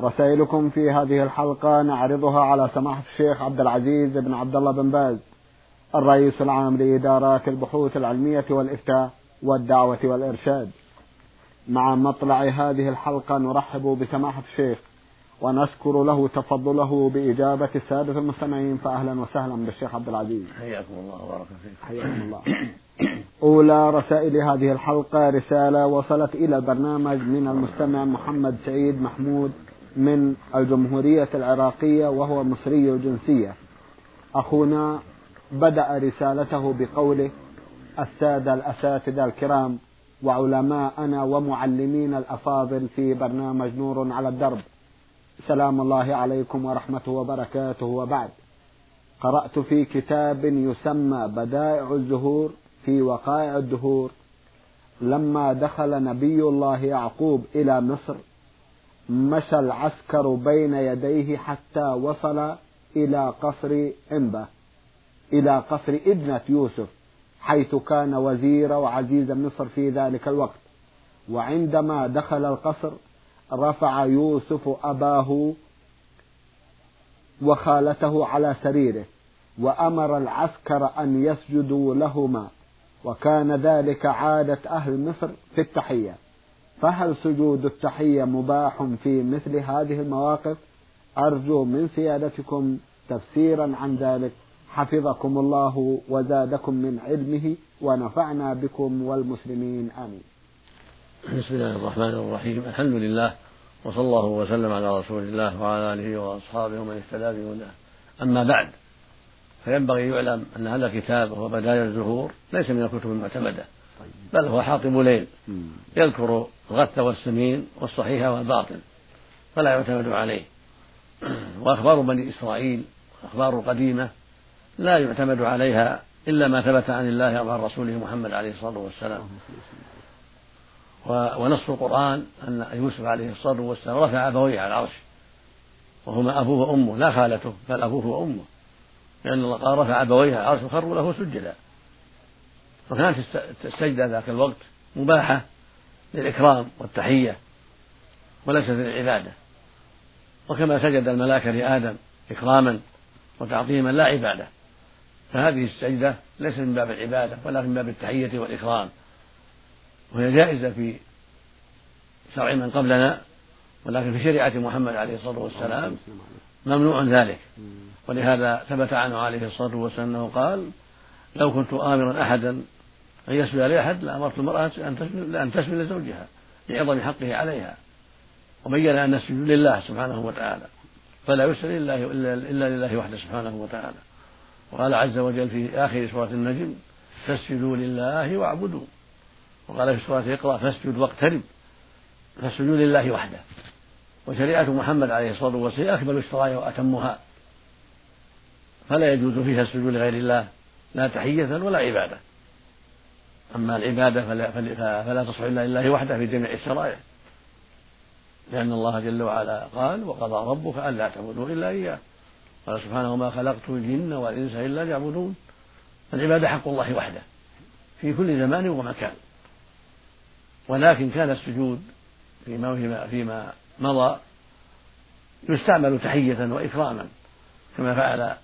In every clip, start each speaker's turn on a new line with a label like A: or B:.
A: رسائلكم في هذه الحلقة نعرضها على سماحة الشيخ عبد العزيز بن عبد الله بن باز الرئيس العام لإدارات البحوث العلمية والإفتاء والدعوة والإرشاد. مع مطلع هذه الحلقة نرحب بسماحة الشيخ ونشكر له تفضله بإجابة السادة المستمعين فأهلا وسهلا بالشيخ عبد العزيز.
B: حياكم الله وبارك فيك.
A: حياكم الله. أولى رسائل هذه الحلقة رسالة وصلت إلى البرنامج من المستمع محمد سعيد محمود. من الجمهورية العراقية وهو مصري الجنسية. أخونا بدأ رسالته بقوله السادة الأساتذة الكرام وعلماءنا ومعلمين الأفاضل في برنامج نور على الدرب. سلام الله عليكم ورحمته وبركاته. وبعد قرأت في كتاب يسمى بدائع الزهور في وقائع الدهور. لما دخل نبي الله يعقوب إلى مصر مشى العسكر بين يديه حتى وصل إلى قصر إنبة إلى قصر ابنة يوسف حيث كان وزير وعزيز مصر في ذلك الوقت. وعندما دخل القصر رفع يوسف أباه وخالته على سريره وأمر العسكر أن يسجدوا لهما. وكان ذلك عادة أهل مصر في التحية. فهل سجود التحية مباح في مثل هذه المواقف؟ أرجو من سيادتكم تفسيرا عن ذلك. حفظكم الله وزادكم من علمه ونفعنا بكم والمسلمين. آمين.
B: بسم الله الرحمن الرحيم. الحمد لله وصلى الله وسلم على رسول الله وعلى آله وأصحابه ومن اهتدى بهداه. أما بعد فينبغي يعلم أن هذا الكتاب وهو بداية الزهور ليس من الكتب المعتمدة. بل هو حاطب ليل. يذكر الغث والسمين والصحيح والباطل فلا يعتمد عليه. وأخبار بني إسرائيل أخبار قديمة لا يعتمد عليها إلا ما ثبت عن الله أو عن رسوله محمد عليه الصلاة والسلام. ونص القرآن أن يوسف عليه الصلاة والسلام رفع أبويه على العرش. وهما أبوه وأمه لا خالته بل أبوه وأمه. لأن الله قال رفع أبويه على العرش وخروا له سجدا. وكانت السجدة ذاك الوقت مباحة للإكرام والتحية وليست للعبادة. وكما سجد الملائكة لآدم إكراما وتعظيما لا عبادة. فهذه السجدة ليست من باب العبادة ولكن من باب التحية والإكرام. وهي جائزة في شرع من قبلنا ولكن في شريعة محمد عليه الصلاة والسلام ممنوع ذلك. ولهذا ثبت عنه عليه الصلاة والسلام أنه قال لو كنت آمرا أحدا أن يسجد لأحد لأمرت المرأة أن تسجد لزوجها لعظم حقه عليها. وبين أن السجود لله سبحانه وتعالى فلا يسجد إلا, إلا لله وحده سبحانه وتعالى. وقال عز وجل في آخر سورة النجم فاسجدوا لله واعبدوا. وقال في سورة اقرأ فاسجد واقترب. فالسجود لله وحده. وشريعة محمد عليه الصلاة والسلام أكمل الشرائع وأتمها. فلا يجوز فيها السجود لغير الله لا تحية ولا عبادة. أما العبادة فلا, فلا تصح إلا لله وحده في جميع الشرائع. لأن الله جل وعلا قال وقضى ربك ألا تعبدوا إلا إياه. قال سبحانه ما خلقت الجن والإنس إلا ليعبدون. العبادة حق الله وحده في كل زمان ومكان. ولكن كان السجود فيما فيما مضى يستعمل تحية وإكراما كما فعل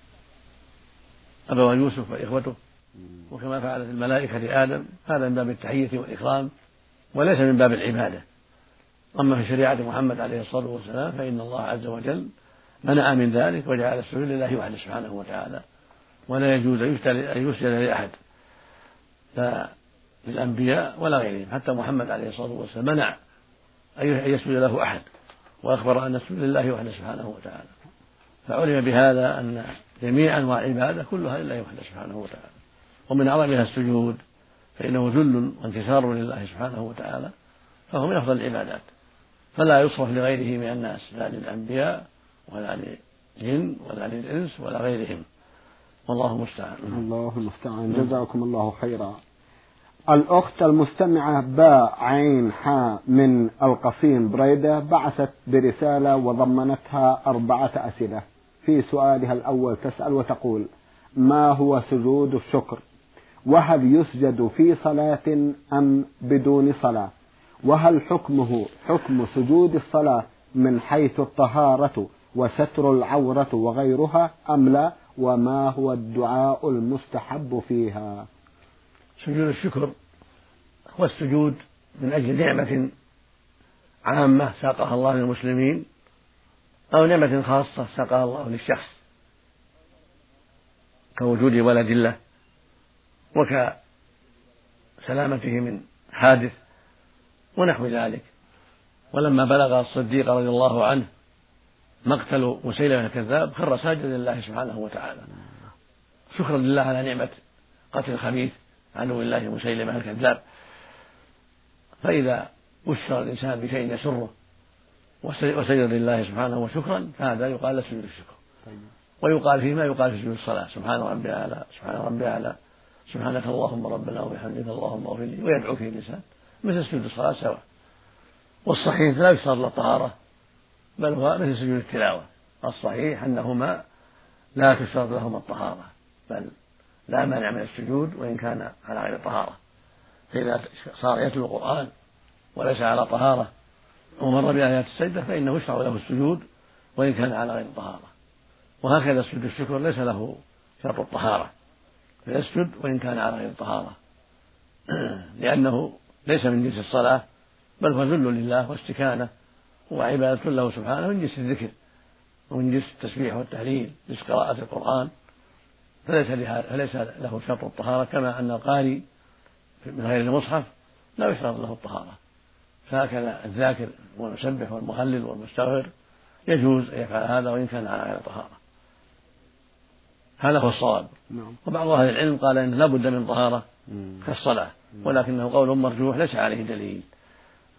B: أبوى يوسف وإخوته. وكما فعلت الملائكة لآدم هذا من باب التحية والإكرام وليس من باب العبادة. أما في شريعة محمد عليه الصلاة والسلام فإن الله عز وجل منع من ذلك وجعل السجود لله وحده سبحانه وتعالى ولا يجوز أن يسجد لأحد. لا للأنبياء ولا غيرهم. حتى محمد عليه الصلاة والسلام منع أن يسجد له أحد وأخبر أن السجود لله وحده سبحانه وتعالى. فعلم بهذا أن جميع أنواع العبادة كلها لله وحده سبحانه وتعالى. ومن أعظمها السجود فإنه ذل وانكسار لله سبحانه وتعالى فهو من أفضل العبادات. فلا يصرف لغيره من الناس لا للأنبياء ولا للجن ولا للإنس ولا غيرهم. والله المستعان.
A: الله المستعان. جزاكم الله خيرا. الأخت المستمعة باء عين حاء من القصيم بريدة بعثت برسالة وضمنتها أربعة أسئلة. في سؤالها الأول تسأل وتقول ما هو سجود الشكر؟ وهل يسجد في صلاة أم بدون صلاة؟ وهل حكمه حكم سجود الصلاة من حيث الطهارة وستر العورة وغيرها أم لا؟ وما هو الدعاء المستحب فيها؟
B: سجود الشكر هو السجود من أجل نعمة عامة ساقها الله للمسلمين أو نعمة خاصة ساقها الله للشخص كوجود ولد له وكسلامته من حادث ونحو ذلك. ولما بلغ الصديق رضي الله عنه مقتل مسيلمة الكذاب خر ساجدا لله سبحانه وتعالى. شكرا لله على نعمة قتل الخبيث عدو الله مسيلمة الكذاب. فإذا بشر الإنسان بشيء يسره وسجد لله سبحانه وشكرا فهذا يقال له سجود الشكر. طيب. ويقال فيه ما يقال في سجود الصلاة. سبحان ربي أعلى سبحان ربي أعلى. سبحانك اللهم ربنا وبحمدك اللهم اغفر لي ويدعو فيه الإنسان مثل سجود الصلاة سواء. والصحيح لا يشترط له الطهارة بل هو مثل سجود التلاوة. الصحيح أنهما لا تشترط لهما الطهارة بل لا مانع من السجود وإن كان على غير طهارة. فإذا صار يتلو القرآن وليس على طهارة ومر بآيات السجدة فإنه يشرع له السجود وإن كان على غير طهارة. وهكذا سجود الشكر ليس له شرط الطهارة. فيسجد وإن كان على غير طهارة. لأنه ليس من جنس الصلاة بل هو ذل لله واستكانة وعبادة له سبحانه من جنس الذكر ومن جنس التسبيح والتهليل جنس قراءة القرآن. فليس فليس له شرط الطهارة كما أن القارئ من غير المصحف لا يشترط له الطهارة. فهكذا الذاكر والمسبح والمهلل والمستغفر يجوز أن يفعل هذا وإن كان على غير طهارة. هذا هو الصواب. نعم. وبعض أهل العلم قال إنه لا بد من طهارة كالصلاة ولكنه قول مرجوح ليس عليه دليل.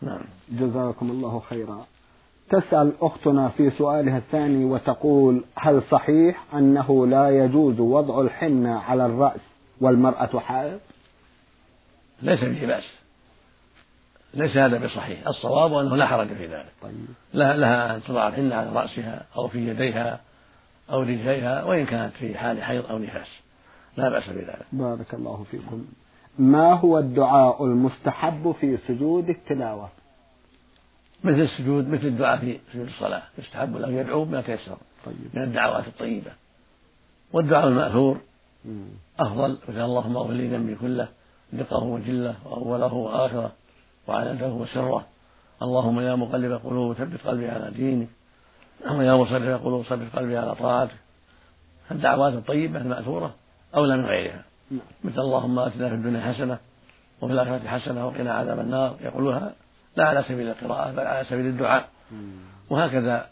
A: نعم. جزاكم الله خيرا. تسأل أختنا في سؤالها الثاني وتقول هل صحيح أنه لا يجوز وضع الحنة على الرأس والمرأة حائض؟
B: ليس به بأس. ليس هذا بصحيح. الصواب أنه لا حرج في ذلك. طيب. لها, لها أن تضع الحنة على رأسها أو في يديها. أو رجليها وإن كانت في حال حيض أو نفاس. لا بأس بذلك.
A: بارك الله فيكم. ما هو الدعاء المستحب في سجود التلاوة؟
B: مثل السجود مثل الدعاء في سجود الصلاة. يستحب له يدعو بما تيسر طيب. من الدعوات الطيبة. والدعاء المأثور أفضل. مثل اللهم اغفر لي ذنبي كله دقه وجله وأوله وآخره وعلته وسره اللهم يا مقلب القلوب ثبت قلبي على دينك. ويا مصرف القلوب ثبت قلبي على طاعتك الدعوات الطيبة المأثورة أولى من غيرها؟ نعم. مثل اللهم آتنا في الدنيا حسنة وفي الآخرة حسنة وقنا عذاب النار. يقولها لا على سبيل القراءة بل على سبيل الدعاء. وهكذا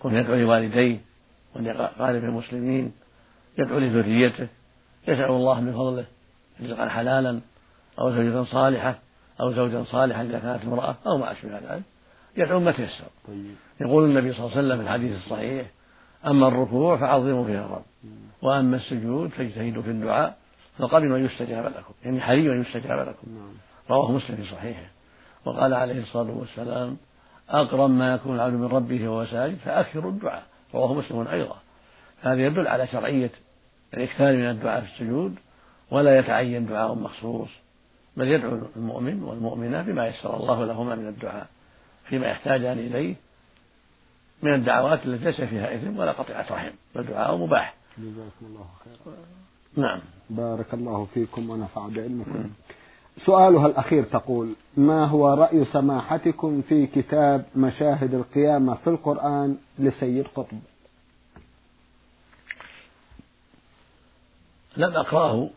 B: كن يدعو لوالديه ولقارب المسلمين يدعو لذريته يسأل الله من فضله رزقا حلالا أو زوجة صالحة أو زوجا صالحا إذا كانت امرأة أو ما أشبه ذلك. يدعو ما تيسر. طيب. يقول النبي صلى الله عليه وسلم في الحديث الصحيح أما الركوع فعظموا فيه الرب وأما السجود فاجتهدوا في الدعاء فقبلوا أن يستجاب لكم يعني حري أن يستجاب لكم. نعم. رواه مسلم في صحيحه. وقال عليه الصلاة والسلام أقرب ما يكون العبد من ربه وهو ساجد فأكثر الدعاء. رواه مسلم أيضا. هذا يدل على شرعية الإكثار من الدعاء في السجود ولا يتعين دعاء مخصوص بل يدعو المؤمن والمؤمنة بما يسر الله لهما من الدعاء. فيما يحتاجان إليه من الدعوات التي ليس فيها إثم ولا قطيعة رحم بل دعاء مباح.
A: جزاكم الله خيرا.
B: نعم.
A: بارك الله فيكم ونفع بعلمكم. سؤالها الأخير تقول ما هو رأي سماحتكم في كتاب مشاهد القيامة في القرآن لسيد قطب؟
B: لم أقرأه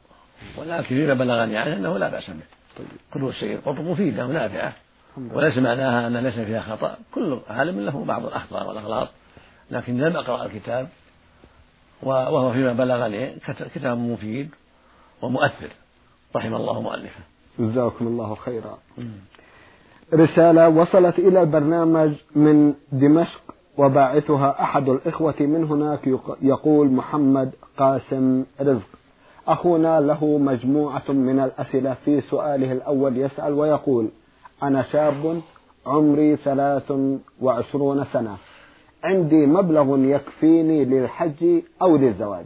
B: ولكن فيما بلغني عنه أنه لا بأس به. طيب. كتب السيد قطب مفيدة ونافعة. وليس معناها أن ليس فيها خطأ. كل عالم له بعض الأخطاء والأغلاط لكن لم أقرأ الكتاب وهو فيما بلغني كتاب مفيد ومؤثر رحم الله مؤلفه.
A: جزاكم الله خيرا. رسالة وصلت إلى البرنامج من دمشق وباعثها أحد الإخوة من هناك يقول محمد قاسم رزق. أخونا له مجموعة من الأسئلة في سؤاله الأول يسأل ويقول أنا شاب عمري ثلاث وعشرون سنة. عندي مبلغ يكفيني للحج أو للزواج.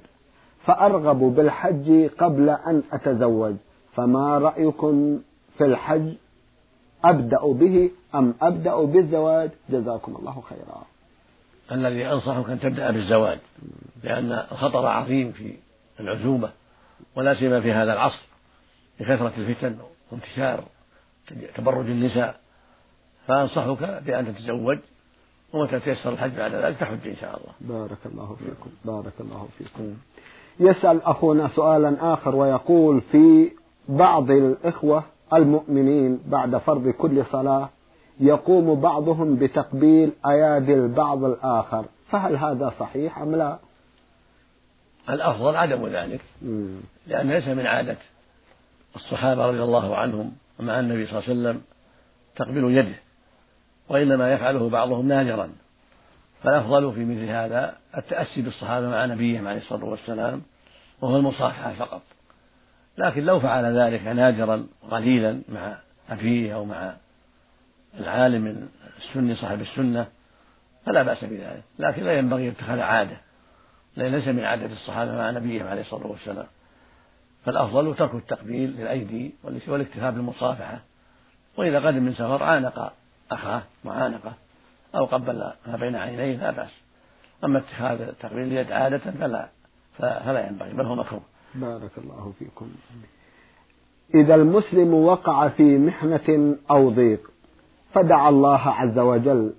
A: فأرغب بالحج قبل أن أتزوج. فما رأيكم في الحج؟ أبدأ به أم أبدأ بالزواج؟ جزاكم الله خيرا.
B: الذي أنصحك أن تبدأ بالزواج لأن الخطر عظيم في العزوبة ولا سيما في هذا العصر لكثرة الفتن وانتشار تبرج النساء فأنصحك بأن تتزوج ومتى تيسر الحج بعد ذلك تحج إن شاء الله.
A: بارك الله فيكم بارك الله فيكم. يسأل أخونا سؤالا آخر ويقول في بعض الإخوة المؤمنين بعد فرض كل صلاة يقوم بعضهم بتقبيل أيادي البعض الآخر فهل هذا صحيح أم لا؟
B: الأفضل عدم ذلك لأن ليس من عادة الصحابة رضي الله عنهم ومع النبي صلى الله عليه وسلم تقبيل يده وإنما يفعله بعضهم نادرا. فالأفضل في مثل هذا التأسي بالصحابة مع نبيهم عليه الصلاة والسلام وهو المصافحة فقط. لكن لو فعل ذلك نادرا قليلا مع أبيه أو مع العالم السني صاحب السنة فلا بأس بذلك. لكن لا ينبغي اتخاذ عادة. ليس من عادة الصحابة مع نبيهم عليه الصلاة والسلام. فالأفضل ترك التقبيل للأيدي والاكتفاء بالمصافحة. وإذا قدم من سفر عانق أخاه معانقة أو قبل ما بين عينيه لا بأس. أما اتخاذ تقبيل اليد عادة فلا فلا ينبغي بل هو مكروه.
A: بارك الله فيكم. إذا المسلم وقع في محنة أو ضيق فدعا الله عز وجل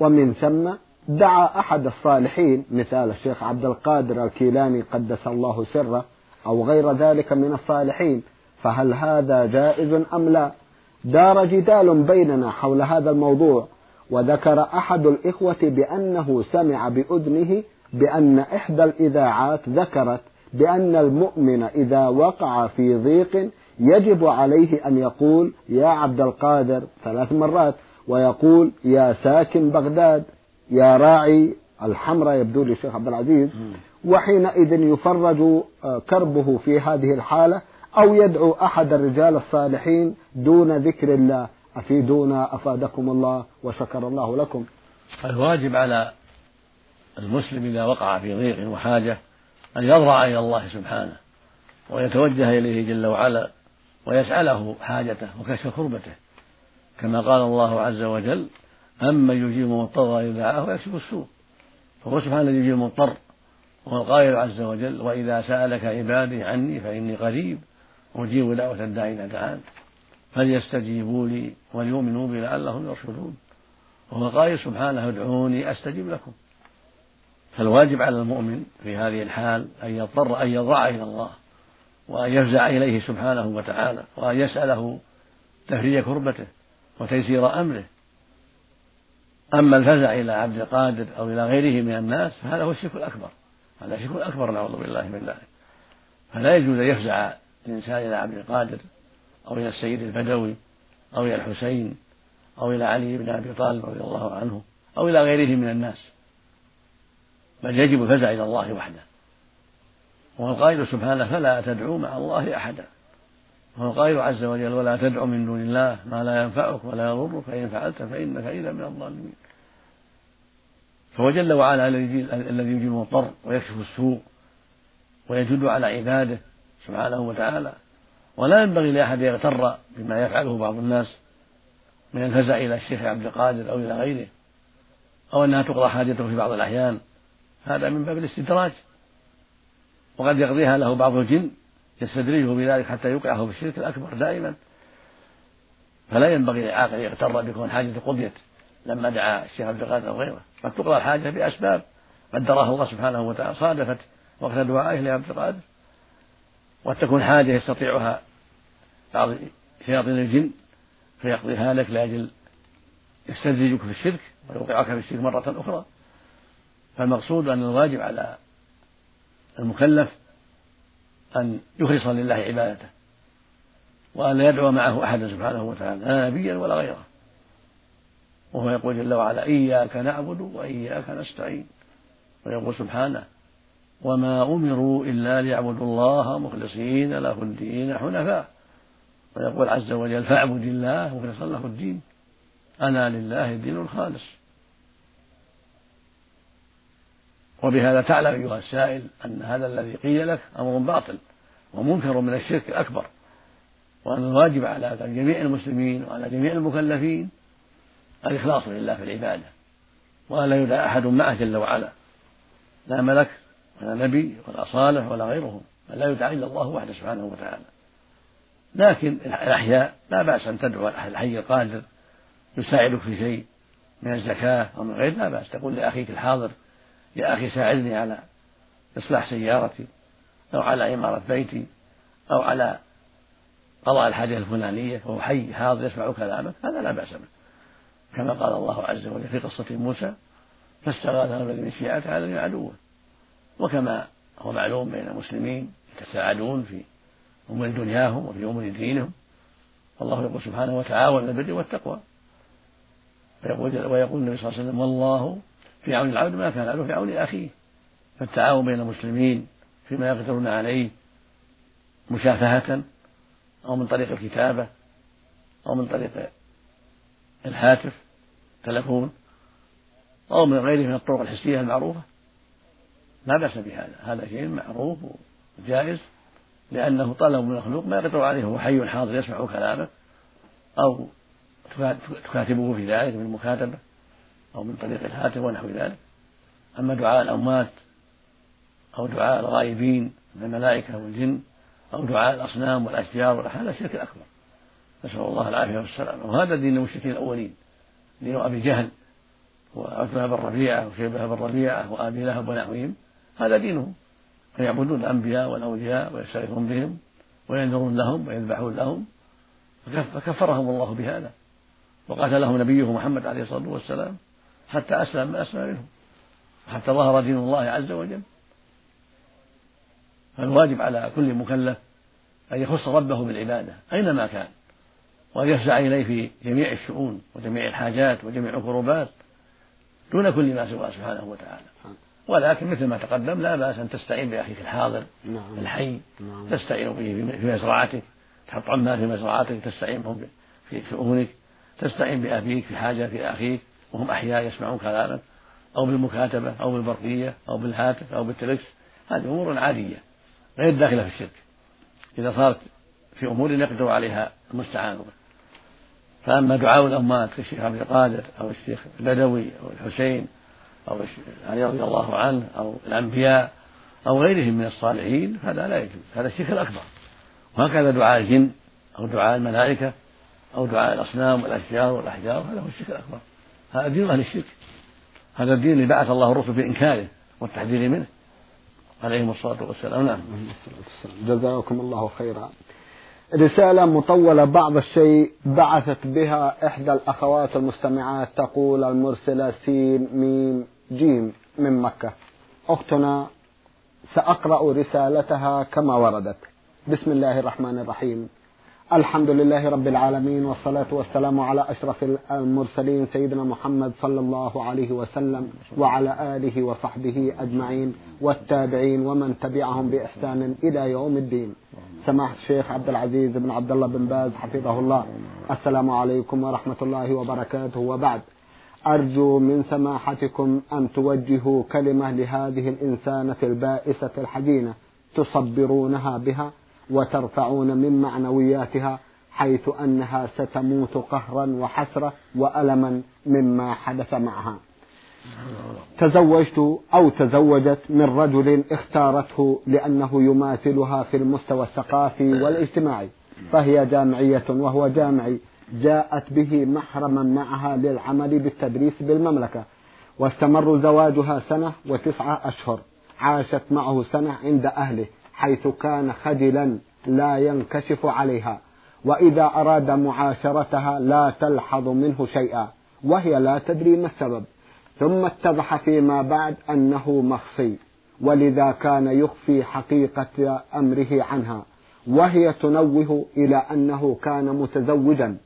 A: ومن ثم دعا أحد الصالحين. مثال الشيخ عبد القادر الكيلاني قدس الله سره. أو غير ذلك من الصالحين فهل هذا جائز أم لا؟ دار جدال بيننا حول هذا الموضوع وذكر أحد الإخوة بأنه سمع بأذنه بأن إحدى الإذاعات ذكرت بأن المؤمن إذا وقع في ضيق يجب عليه أن يقول يا عبد القادر ثلاث مرات ويقول يا ساكن بغداد يا راعي الحمراء يبدو لي الشيخ عبد العزيز وحينئذ يفرج آه، كربه في هذه الحالة أو يدعو أحد الرجال الصالحين دون ذكر الله. أفيدونا أفادكم الله وشكر الله لكم.
B: الواجب على المسلم إذا وقع في ضيق وحاجة أن يضرع إلى الله سبحانه ويتوجه إليه جل وعلا ويسأله حاجته وكشف كربته. كما قال الله عز وجل أما يجيب المضطر إذا دعاه ويكشف السوء. فهو سبحانه الذي يجيب المضطر وهو القائل عز وجل وإذا سألك عبادي عني فإني قريب أجيب دعوة الداعي إذا دعان فليستجيبوا لي وليؤمنوا بي لعلهم يرشدون. وهو قائل سبحانه ادعوني أستجب لكم. فالواجب على المؤمن في هذه الحال أن يضطر أن يضرع إلى الله وأن يفزع إليه سبحانه وتعالى وأن يسأله تفريج كربته وتيسير أمره. أما الفزع إلى عبد القادر أو إلى غيره من الناس فهذا هو الشرك الأكبر. هذا شرك أكبر نعوذ بالله من ذلك. فلا يجوز أن يفزع الإنسان إلى عبد القادر أو إلى السيد البدوي أو إلى الحسين أو إلى علي بن أبي طالب رضي الله عنه أو إلى غيره من الناس. بل يجب الفزع إلى الله وحده. وهو القائل سبحانه فلا تدعوا مع الله أحدا. وهو القائل عز وجل ولا تدع من دون الله ما لا ينفعك ولا يضرك. فإن فعلت فإنك إذا من الظالمين. فهو جل وعلا الذي يجيب المضطر ويكشف السوء ويجد على عباده سبحانه وتعالى. ولا ينبغي لأحد يغتر بما يفعله بعض الناس من الفزع إلى الشيخ عبد القادر أو إلى غيره أو أنها تقضى حاجته في بعض الأحيان. هذا من باب الاستدراج. وقد يقضيها له بعض الجن يستدرجه بذلك حتى يوقعه في الشرك الأكبر دائما. فلا ينبغي للعاقل يغتر بكون حاجته قضيت لما دعا الشيخ عبد القادر أو غيره. قد تقضى الحاجة بأسباب قدرها الله سبحانه وتعالى صادفت وقت دعائه لعبد القادر وقد تكون حاجة يستطيعها بعض شياطين الجن فيقضيها لك لأجل يستدرجك في الشرك ويوقعك في الشرك مرة أخرى. فالمقصود أن الواجب على المكلف أن يخلص لله عبادته وأن لا يدعو معه أحدا سبحانه وتعالى لا نبيا ولا غيره. وهو يقول جل وعلا إياك نعبد وإياك نستعين. ويقول سبحانه وما أمروا إلا ليعبدوا الله مخلصين له الدين حنفاء. ويقول عز وجل فاعبد الله مخلصا له الدين. أنا لله الدين الخالص. وبهذا تعلم أيها السائل أن هذا الذي قيل لك أمر باطل ومنكر من الشرك الأكبر. وأن الواجب على جميع المسلمين وعلى جميع المكلفين الإخلاص لله في العبادة وأن لا يدعى أحد معه جل وعلا لا ملك ولا نبي ولا صالح ولا غيرهم بل لا يدعى إلا الله وحده سبحانه وتعالى. لكن الأحياء لا بأس أن تدعو الحي القادر يساعدك في شيء من الزكاة أو من غير لا بأس. تقول لأخيك الحاضر يا أخي ساعدني على إصلاح سيارتي أو على عمارة بيتي أو على قضاء الحاجة الفلانية وهو حي حاضر يسمع كلامك. هذا لا بأس به. كما قال الله عز وجل في قصة موسى فاستغاثه الذي من شيعته على الذي عدوه وكما هو معلوم بين المسلمين يتساعدون في أمور دنياهم وفي أمور دينهم والله يقول سبحانه وتعاون البر والتقوى ويقول ويقول النبي صلى الله عليه وسلم والله في عون العبد ما كان العبد في عون أخيه فالتعاون بين المسلمين فيما يقدرون عليه مشافهة أو من طريق الكتابة أو من طريق الهاتف تلفون أو من غيره من الطرق الحسية المعروفة. لا بأس بهذا هذا شيء معروف وجائز لأنه طلب من المخلوق ما يقدر عليه هو حي حاضر يسمع كلامه أو تكاتبه في ذلك من المكاتبة أو من طريق الهاتف ونحو ذلك. أما دعاء الأموات أو دعاء الغائبين من الملائكة والجن أو دعاء الأصنام والأشجار هذا الشرك الأكبر نسأل الله العافية والسلامة وهذا دين المشركين الأولين. دين أبي جهل وعتبة بن ربيعة وشيبة بن ربيعة وأبي لهب ونحوهم. هذا دينهم. فيعبدون الأنبياء والأولياء ويستغيثون بهم وينذرون لهم ويذبحون لهم. فكفرهم الله بهذا. وقاتلهم نبيه محمد عليه الصلاة والسلام حتى أسلم من أسلم منهم. حتى ظهر دين الله عز وجل. فالواجب على كل مكلف أن يخص ربه بالعبادة أينما كان. وأن يفزع إليه في جميع الشؤون وجميع الحاجات وجميع الكروبات دون كل ما سواه سبحانه وتعالى ولكن مثل ما تقدم لا بأس أن تستعين بأخيك الحاضر نعم. الحي نعم. تستعين به في مزرعتك تحط عمال في مزرعتك تستعين بهم في شؤونك تستعين بأبيك في حاجة في أخيك وهم أحياء يسمعون كلامك أو بالمكاتبة أو بالبرقية أو بالهاتف أو بالتلكس هذه أمور عادية غير داخلة في الشرك إذا صارت في أمور يقدر عليها المستعان فأما دعاء الأموات كالشيخ عبد القادر أو الشيخ البدوي أو الحسين أو علي رضي الله عنه أو الأنبياء أو غيرهم من الصالحين هذا لا يجوز هذا الشرك الأكبر. وهكذا دعاء الجن أو دعاء الملائكة أو دعاء الأصنام والأشجار والأحجار هذا هو الشرك الأكبر. هذا دين أهل الشرك. هذا الدين اللي بعث الله الرسل بإنكاره والتحذير منه. عليهم الصلاة والسلام. نعم.
A: جزاكم الله خيرا. رسالة مطولة بعض الشيء بعثت بها إحدى الأخوات المستمعات تقول المرسلة سين ميم جيم من مكة. أختنا سأقرأ رسالتها كما وردت. بسم الله الرحمن الرحيم. الحمد لله رب العالمين والصلاة والسلام على أشرف المرسلين سيدنا محمد صلى الله عليه وسلم وعلى آله وصحبه أجمعين والتابعين ومن تبعهم بإحسان إلى يوم الدين. سماحة الشيخ عبد العزيز بن عبد الله بن باز حفظه الله. السلام عليكم ورحمة الله وبركاته. وبعد أرجو من سماحتكم أن توجهوا كلمة لهذه الإنسانة البائسة الحزينة تصبرونها بها وترفعون من معنوياتها حيث أنها ستموت قهرا وحسرة وألما مما حدث معها. تزوجت أو تزوجت من رجل اختارته لأنه يماثلها في المستوى الثقافي والاجتماعي. فهي جامعية وهو جامعي. جاءت به محرما معها للعمل بالتدريس بالمملكة. واستمر زواجها سنة وتسعة أشهر. عاشت معه سنة عند أهله حيث كان خجلا لا ينكشف عليها. وإذا أراد معاشرتها لا تلحظ منه شيئا وهي لا تدري ما السبب. ثم اتضح فيما بعد أنه مخصي ولذا كان يخفي حقيقة أمره عنها وهي تنوه إلى أنه كان متزوجا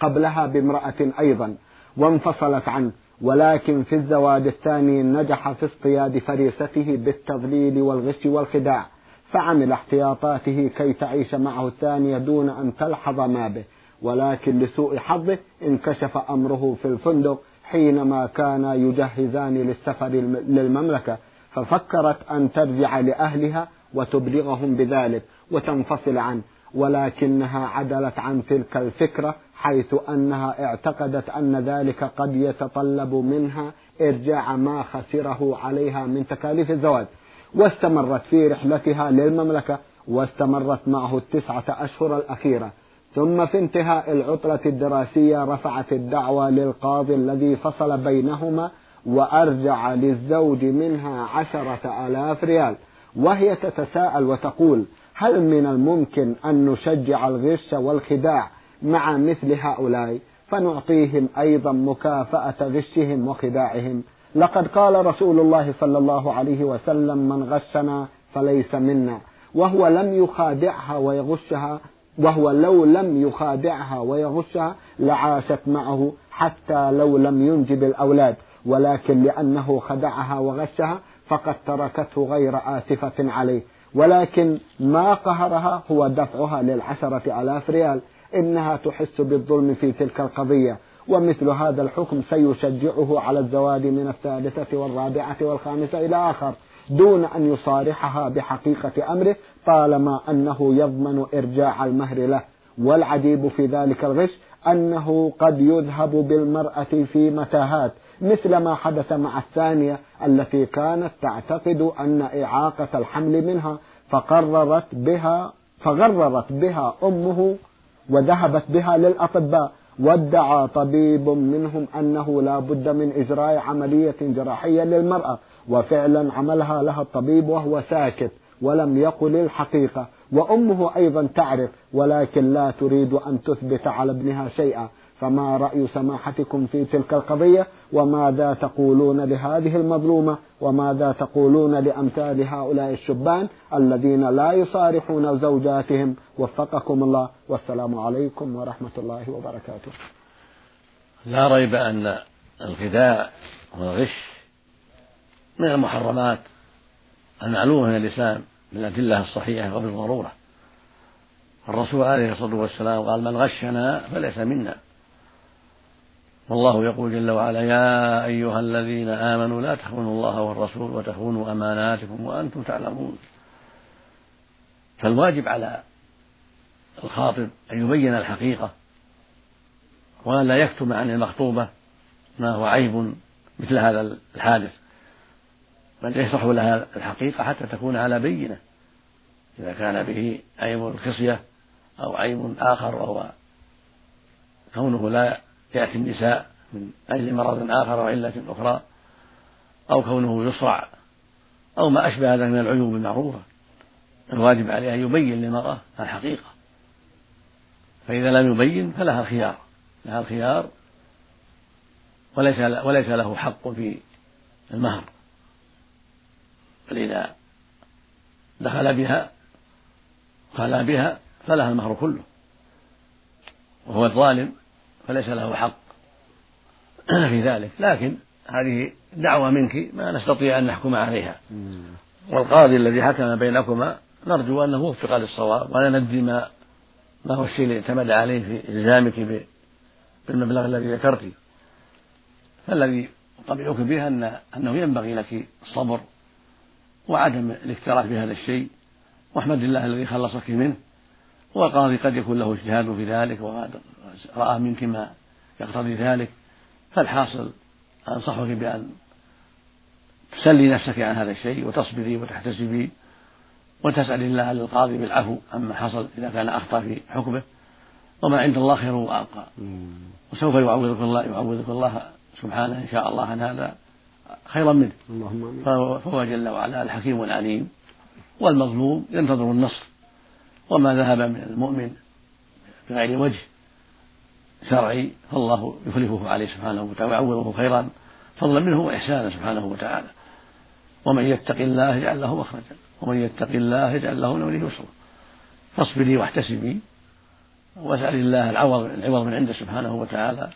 A: قبلها بامرأة أيضا وانفصلت عنه ولكن في الزواج الثاني نجح في اصطياد فريسته بالتضليل والغش والخداع فعمل احتياطاته كي تعيش معه الثانية دون أن تلحظ ما به. ولكن لسوء حظه انكشف أمره في الفندق حينما كان يجهزان للسفر للمملكة ففكرت أن ترجع لأهلها وتبلغهم بذلك وتنفصل عنه ولكنها عدلت عن تلك الفكرة حيث أنها اعتقدت أن ذلك قد يتطلب منها إرجاع ما خسره عليها من تكاليف الزواج. واستمرت في رحلتها للمملكة واستمرت معه التسعة أشهر الأخيرة. ثم في انتهاء العطلة الدراسية رفعت الدعوة للقاضي الذي فصل بينهما وأرجع للزوج منها عشرة آلاف ريال. وهي تتساءل وتقول هل من الممكن أن نشجع الغش والخداع مع مثل هؤلاء؟ فنعطيهم أيضا مكافأة غشهم وخداعهم. لقد قال رسول الله صلى الله عليه وسلم من غشنا فليس منا. وهو لم يخادعها ويغشها وهو لو لم يخادعها ويغشها لعاشت معه حتى لو لم ينجب الأولاد. ولكن لأنه خدعها وغشها فقد تركته غير آسفة عليه. ولكن ما قهرها هو دفعها للعشرة آلاف ريال. إنها تحس بالظلم في تلك القضية. ومثل هذا الحكم سيشجعه على الزواج من الثالثة والرابعة والخامسة إلى آخر. دون أن يصارحها بحقيقة أمره طالما أنه يضمن إرجاع المهر له. والعجيب في ذلك الغش أنه قد يذهب بالمرأة في متاهات مثل ما حدث مع الثانية التي كانت تعتقد أن إعاقة الحمل منها فقررت بها فغررت بها أمه وذهبت بها للأطباء. وادعى طبيب منهم أنه لا بد من إجراء عملية جراحية للمرأة. وفعلا عملها لها الطبيب وهو ساكت ولم يقل الحقيقة. وأمه أيضا تعرف ولكن لا تريد أن تثبت على ابنها شيئا. فما رأي سماحتكم في تلك القضية؟ وماذا تقولون لهذه المظلومة؟ وماذا تقولون لأمثال هؤلاء الشبان الذين لا يصارحون زوجاتهم؟ وفقكم الله. والسلام عليكم ورحمة الله وبركاته.
B: لا ريب أن الخداع والغش من المحرمات المعلومة من الإسلام بالأدلة الصحيحة وبالضرورة الرسول عليه الصلاة والسلام قال من غشنا فليس منا. والله يقول جل وعلا يا أيها الذين آمنوا لا تخونوا الله والرسول وتخونوا أماناتكم وأنتم تعلمون. فالواجب على الخاطب أن يبين الحقيقة وأن لا يكتم عن المخطوبة ما هو عيب مثل هذا الحادث. بل يشرح لها الحقيقة حتى تكون على بينة. إذا كان به عيب الخصية أو عيب آخر وهو كونه لا يأتي النساء من أجل مرض آخر وعلة أخرى أو كونه يصرع أو ما أشبه ذلك من العيوب المعروفة. الواجب عليه أن يبين للمرأة الحقيقة. فإذا لم يبين فلها الخيار لها الخيار وليس وليس له حق في المهر. بل إذا دخل بها خلا بها فلها المهر كله. وهو الظالم فليس له حق في ذلك. لكن هذه دعوة منك ما نستطيع أن نحكم عليها. والقاضي الذي حكم بينكما نرجو أنه وفق للصواب ولا ندري ما ما هو الشيء الذي اعتمد عليه في إلزامك بالمبلغ الذي ذكرت. فالذي أطمئنك به أن أنه ينبغي لك الصبر وعدم الاكتراث بهذا الشيء واحمد الله الذي خلصك منه والقاضي قد يكون له اجتهاد في ذلك وقد رأى منك ما يقتضي ذلك فالحاصل أنصحك بأن تسلي نفسك عن هذا الشيء وتصبري وتحتسبي وتسأل الله للقاضي بالعفو عما حصل إذا كان أخطأ في حكمه وما عند الله خير وأبقى. وسوف يعوضك الله يعوضك الله سبحانه إن شاء الله عن هذا. خيرا منه. اللهم فهو جل وعلا الحكيم العليم والمظلوم ينتظر النصر وما ذهب من المؤمن بغير وجه شرعي. فالله يخلفه عليه سبحانه وتعالى ويعوضه خيرا فضلا منه وإحسانا سبحانه وتعالى. ومن يتق الله يجعل له مخرجا ومن يتق الله يجعل له من يسرا فاصبري واحتسبي واسأل الله العوض العوض من عنده سبحانه وتعالى.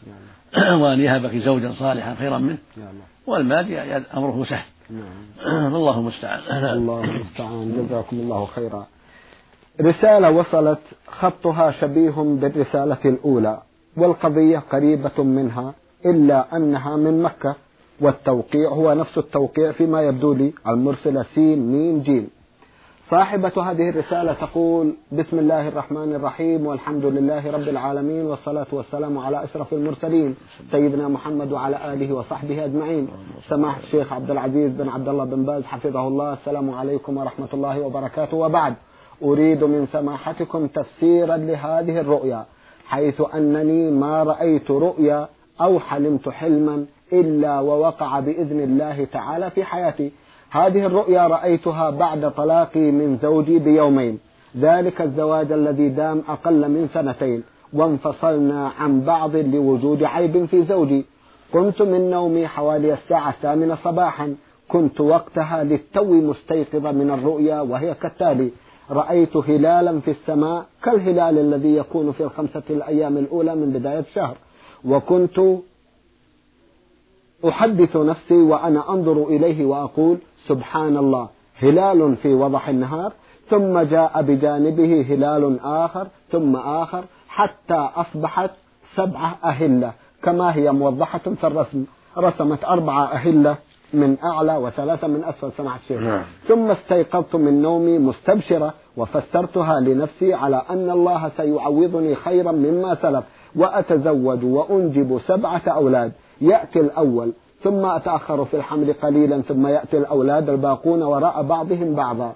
B: وأن يهبك زوجا صالحا خيرا منه. والمال أمره سهل. نعم. الله المستعان.
A: الله المستعان. جزاكم الله خيرا. رسالة وصلت. خطها شبيه بالرسالة الأولى. والقضية قريبة منها إلا أنها من مكة. والتوقيع هو نفس التوقيع فيما يبدو لي. المرسلة سين ميم جيم. صاحبة هذه الرسالة تقول بسم الله الرحمن الرحيم والحمد لله رب العالمين والصلاة والسلام على أشرف المرسلين سيدنا محمد وعلى آله وصحبه أجمعين. سماحة الشيخ عبد العزيز بن عبد الله بن باز حفظه الله. السلام عليكم ورحمة الله وبركاته. وبعد أريد من سماحتكم تفسيرا لهذه الرؤيا حيث أنني ما رأيت رؤيا أو حلمت حلما إلا ووقع بإذن الله تعالى في حياتي. هذه الرؤيا رأيتها بعد طلاقي من زوجي بيومين. ذلك الزواج الذي دام أقل من سنتين وانفصلنا عن بعض لوجود عيب في زوجي. قمت من نومي حوالي الساعة الثامنة صباحا. كنت وقتها للتو مستيقظة من الرؤيا وهي كالتالي. رأيت هلالا في السماء كالهلال الذي يكون في الخمسة الأيام الأولى من بداية الشهر. وكنت أحدث نفسي وأنا أنظر إليه وأقول سبحان الله هلال في وضح النهار ثم جاء بجانبه هلال آخر ثم آخر حتى أصبحت سبعة أهلة. كما هي موضحة في الرسم. رسمت أربعة أهلة من أعلى وثلاثة من أسفل سمع الشيخ. نعم. ثم استيقظت من نومي مستبشرة وفسرتها لنفسي على أن الله سيعوضني خيرا مما سلف وأتزوج وأنجب سبعة أولاد. يأتي الأول. ثم أتأخر في الحمل قليلا ثم يأتي الأولاد الباقون وراء بعضهم بعضا.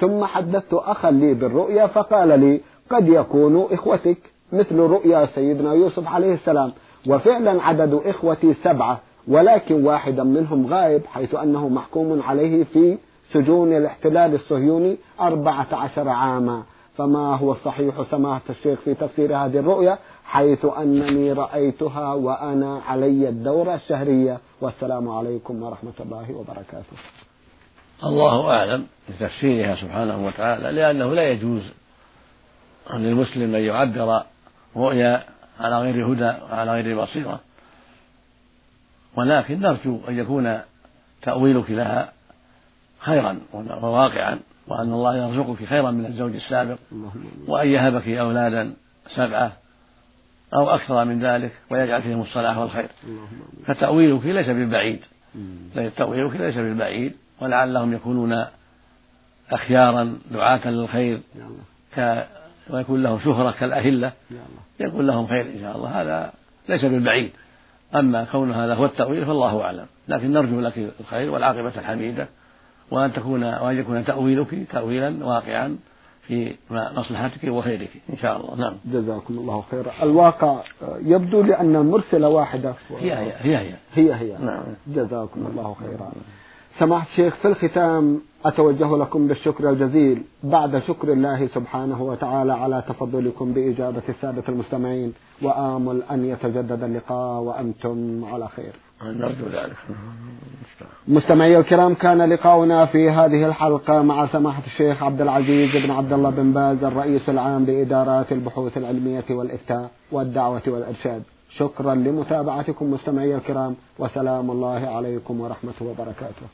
A: ثم حدثت أخا لي بالرؤيا فقال لي قد يكون إخوتك مثل رؤيا سيدنا يوسف عليه السلام. وفعلا عدد إخوتي سبعة ولكن واحدا منهم غائب حيث أنه محكوم عليه في سجون الاحتلال الصهيوني أربعة عشر عاما. فما هو الصحيح؟ سماحة الشيخ في تفسير هذه الرؤيا. حيث أنني رأيتها وأنا علي الدورة الشهرية. والسلام عليكم ورحمة الله وبركاته.
B: الله أعلم بتفسيرها سبحانه وتعالى لأنه لا يجوز للمسلم أن يعبر رؤيا على غير هدى وعلى غير بصيرة. ولكن نرجو أن يكون تأويلك لها خيرا وواقعا وأن الله يرزقك خيرا من الزوج السابق وأن يهبك أولادا سبعة. أو أكثر من ذلك ويجعل فيهم الصلاح والخير. فتأويلك ليس بالبعيد. تأويلك ليس بالبعيد. ولعلهم يكونون أخيارا دعاة للخير. ك ويكون لهم شهرة كالأهلة. يكون لهم خير إن شاء الله. هذا ليس بالبعيد. أما كون هذا هو التأويل فالله أعلم. لكن نرجو لك الخير والعاقبة الحميدة. وأن تكون وأن يكون تأويلك تأويلا واقعا. في مصلحتك وخيرك إن شاء الله. نعم.
A: جزاكم الله خيرا. الواقع يبدو لي أن المرسلة واحدة.
B: هي هي هي هي,
A: هي, هي. نعم. جزاكم الله خيرا. سماحة الشيخ في الختام أتوجه لكم بالشكر الجزيل. بعد شكر الله سبحانه وتعالى على تفضلكم بإجابة السادة المستمعين وآمل أن يتجدد اللقاء وأنتم على خير.
B: نرجو ذلك.
A: مستمعي الكرام كان لقاؤنا في هذه الحلقة مع سماحة الشيخ عبد العزيز بن عبد الله بن باز الرئيس العام لإدارات البحوث العلمية والإفتاء والدعوة والإرشاد. شكرا لمتابعتكم مستمعي الكرام وسلام الله عليكم ورحمة وبركاته.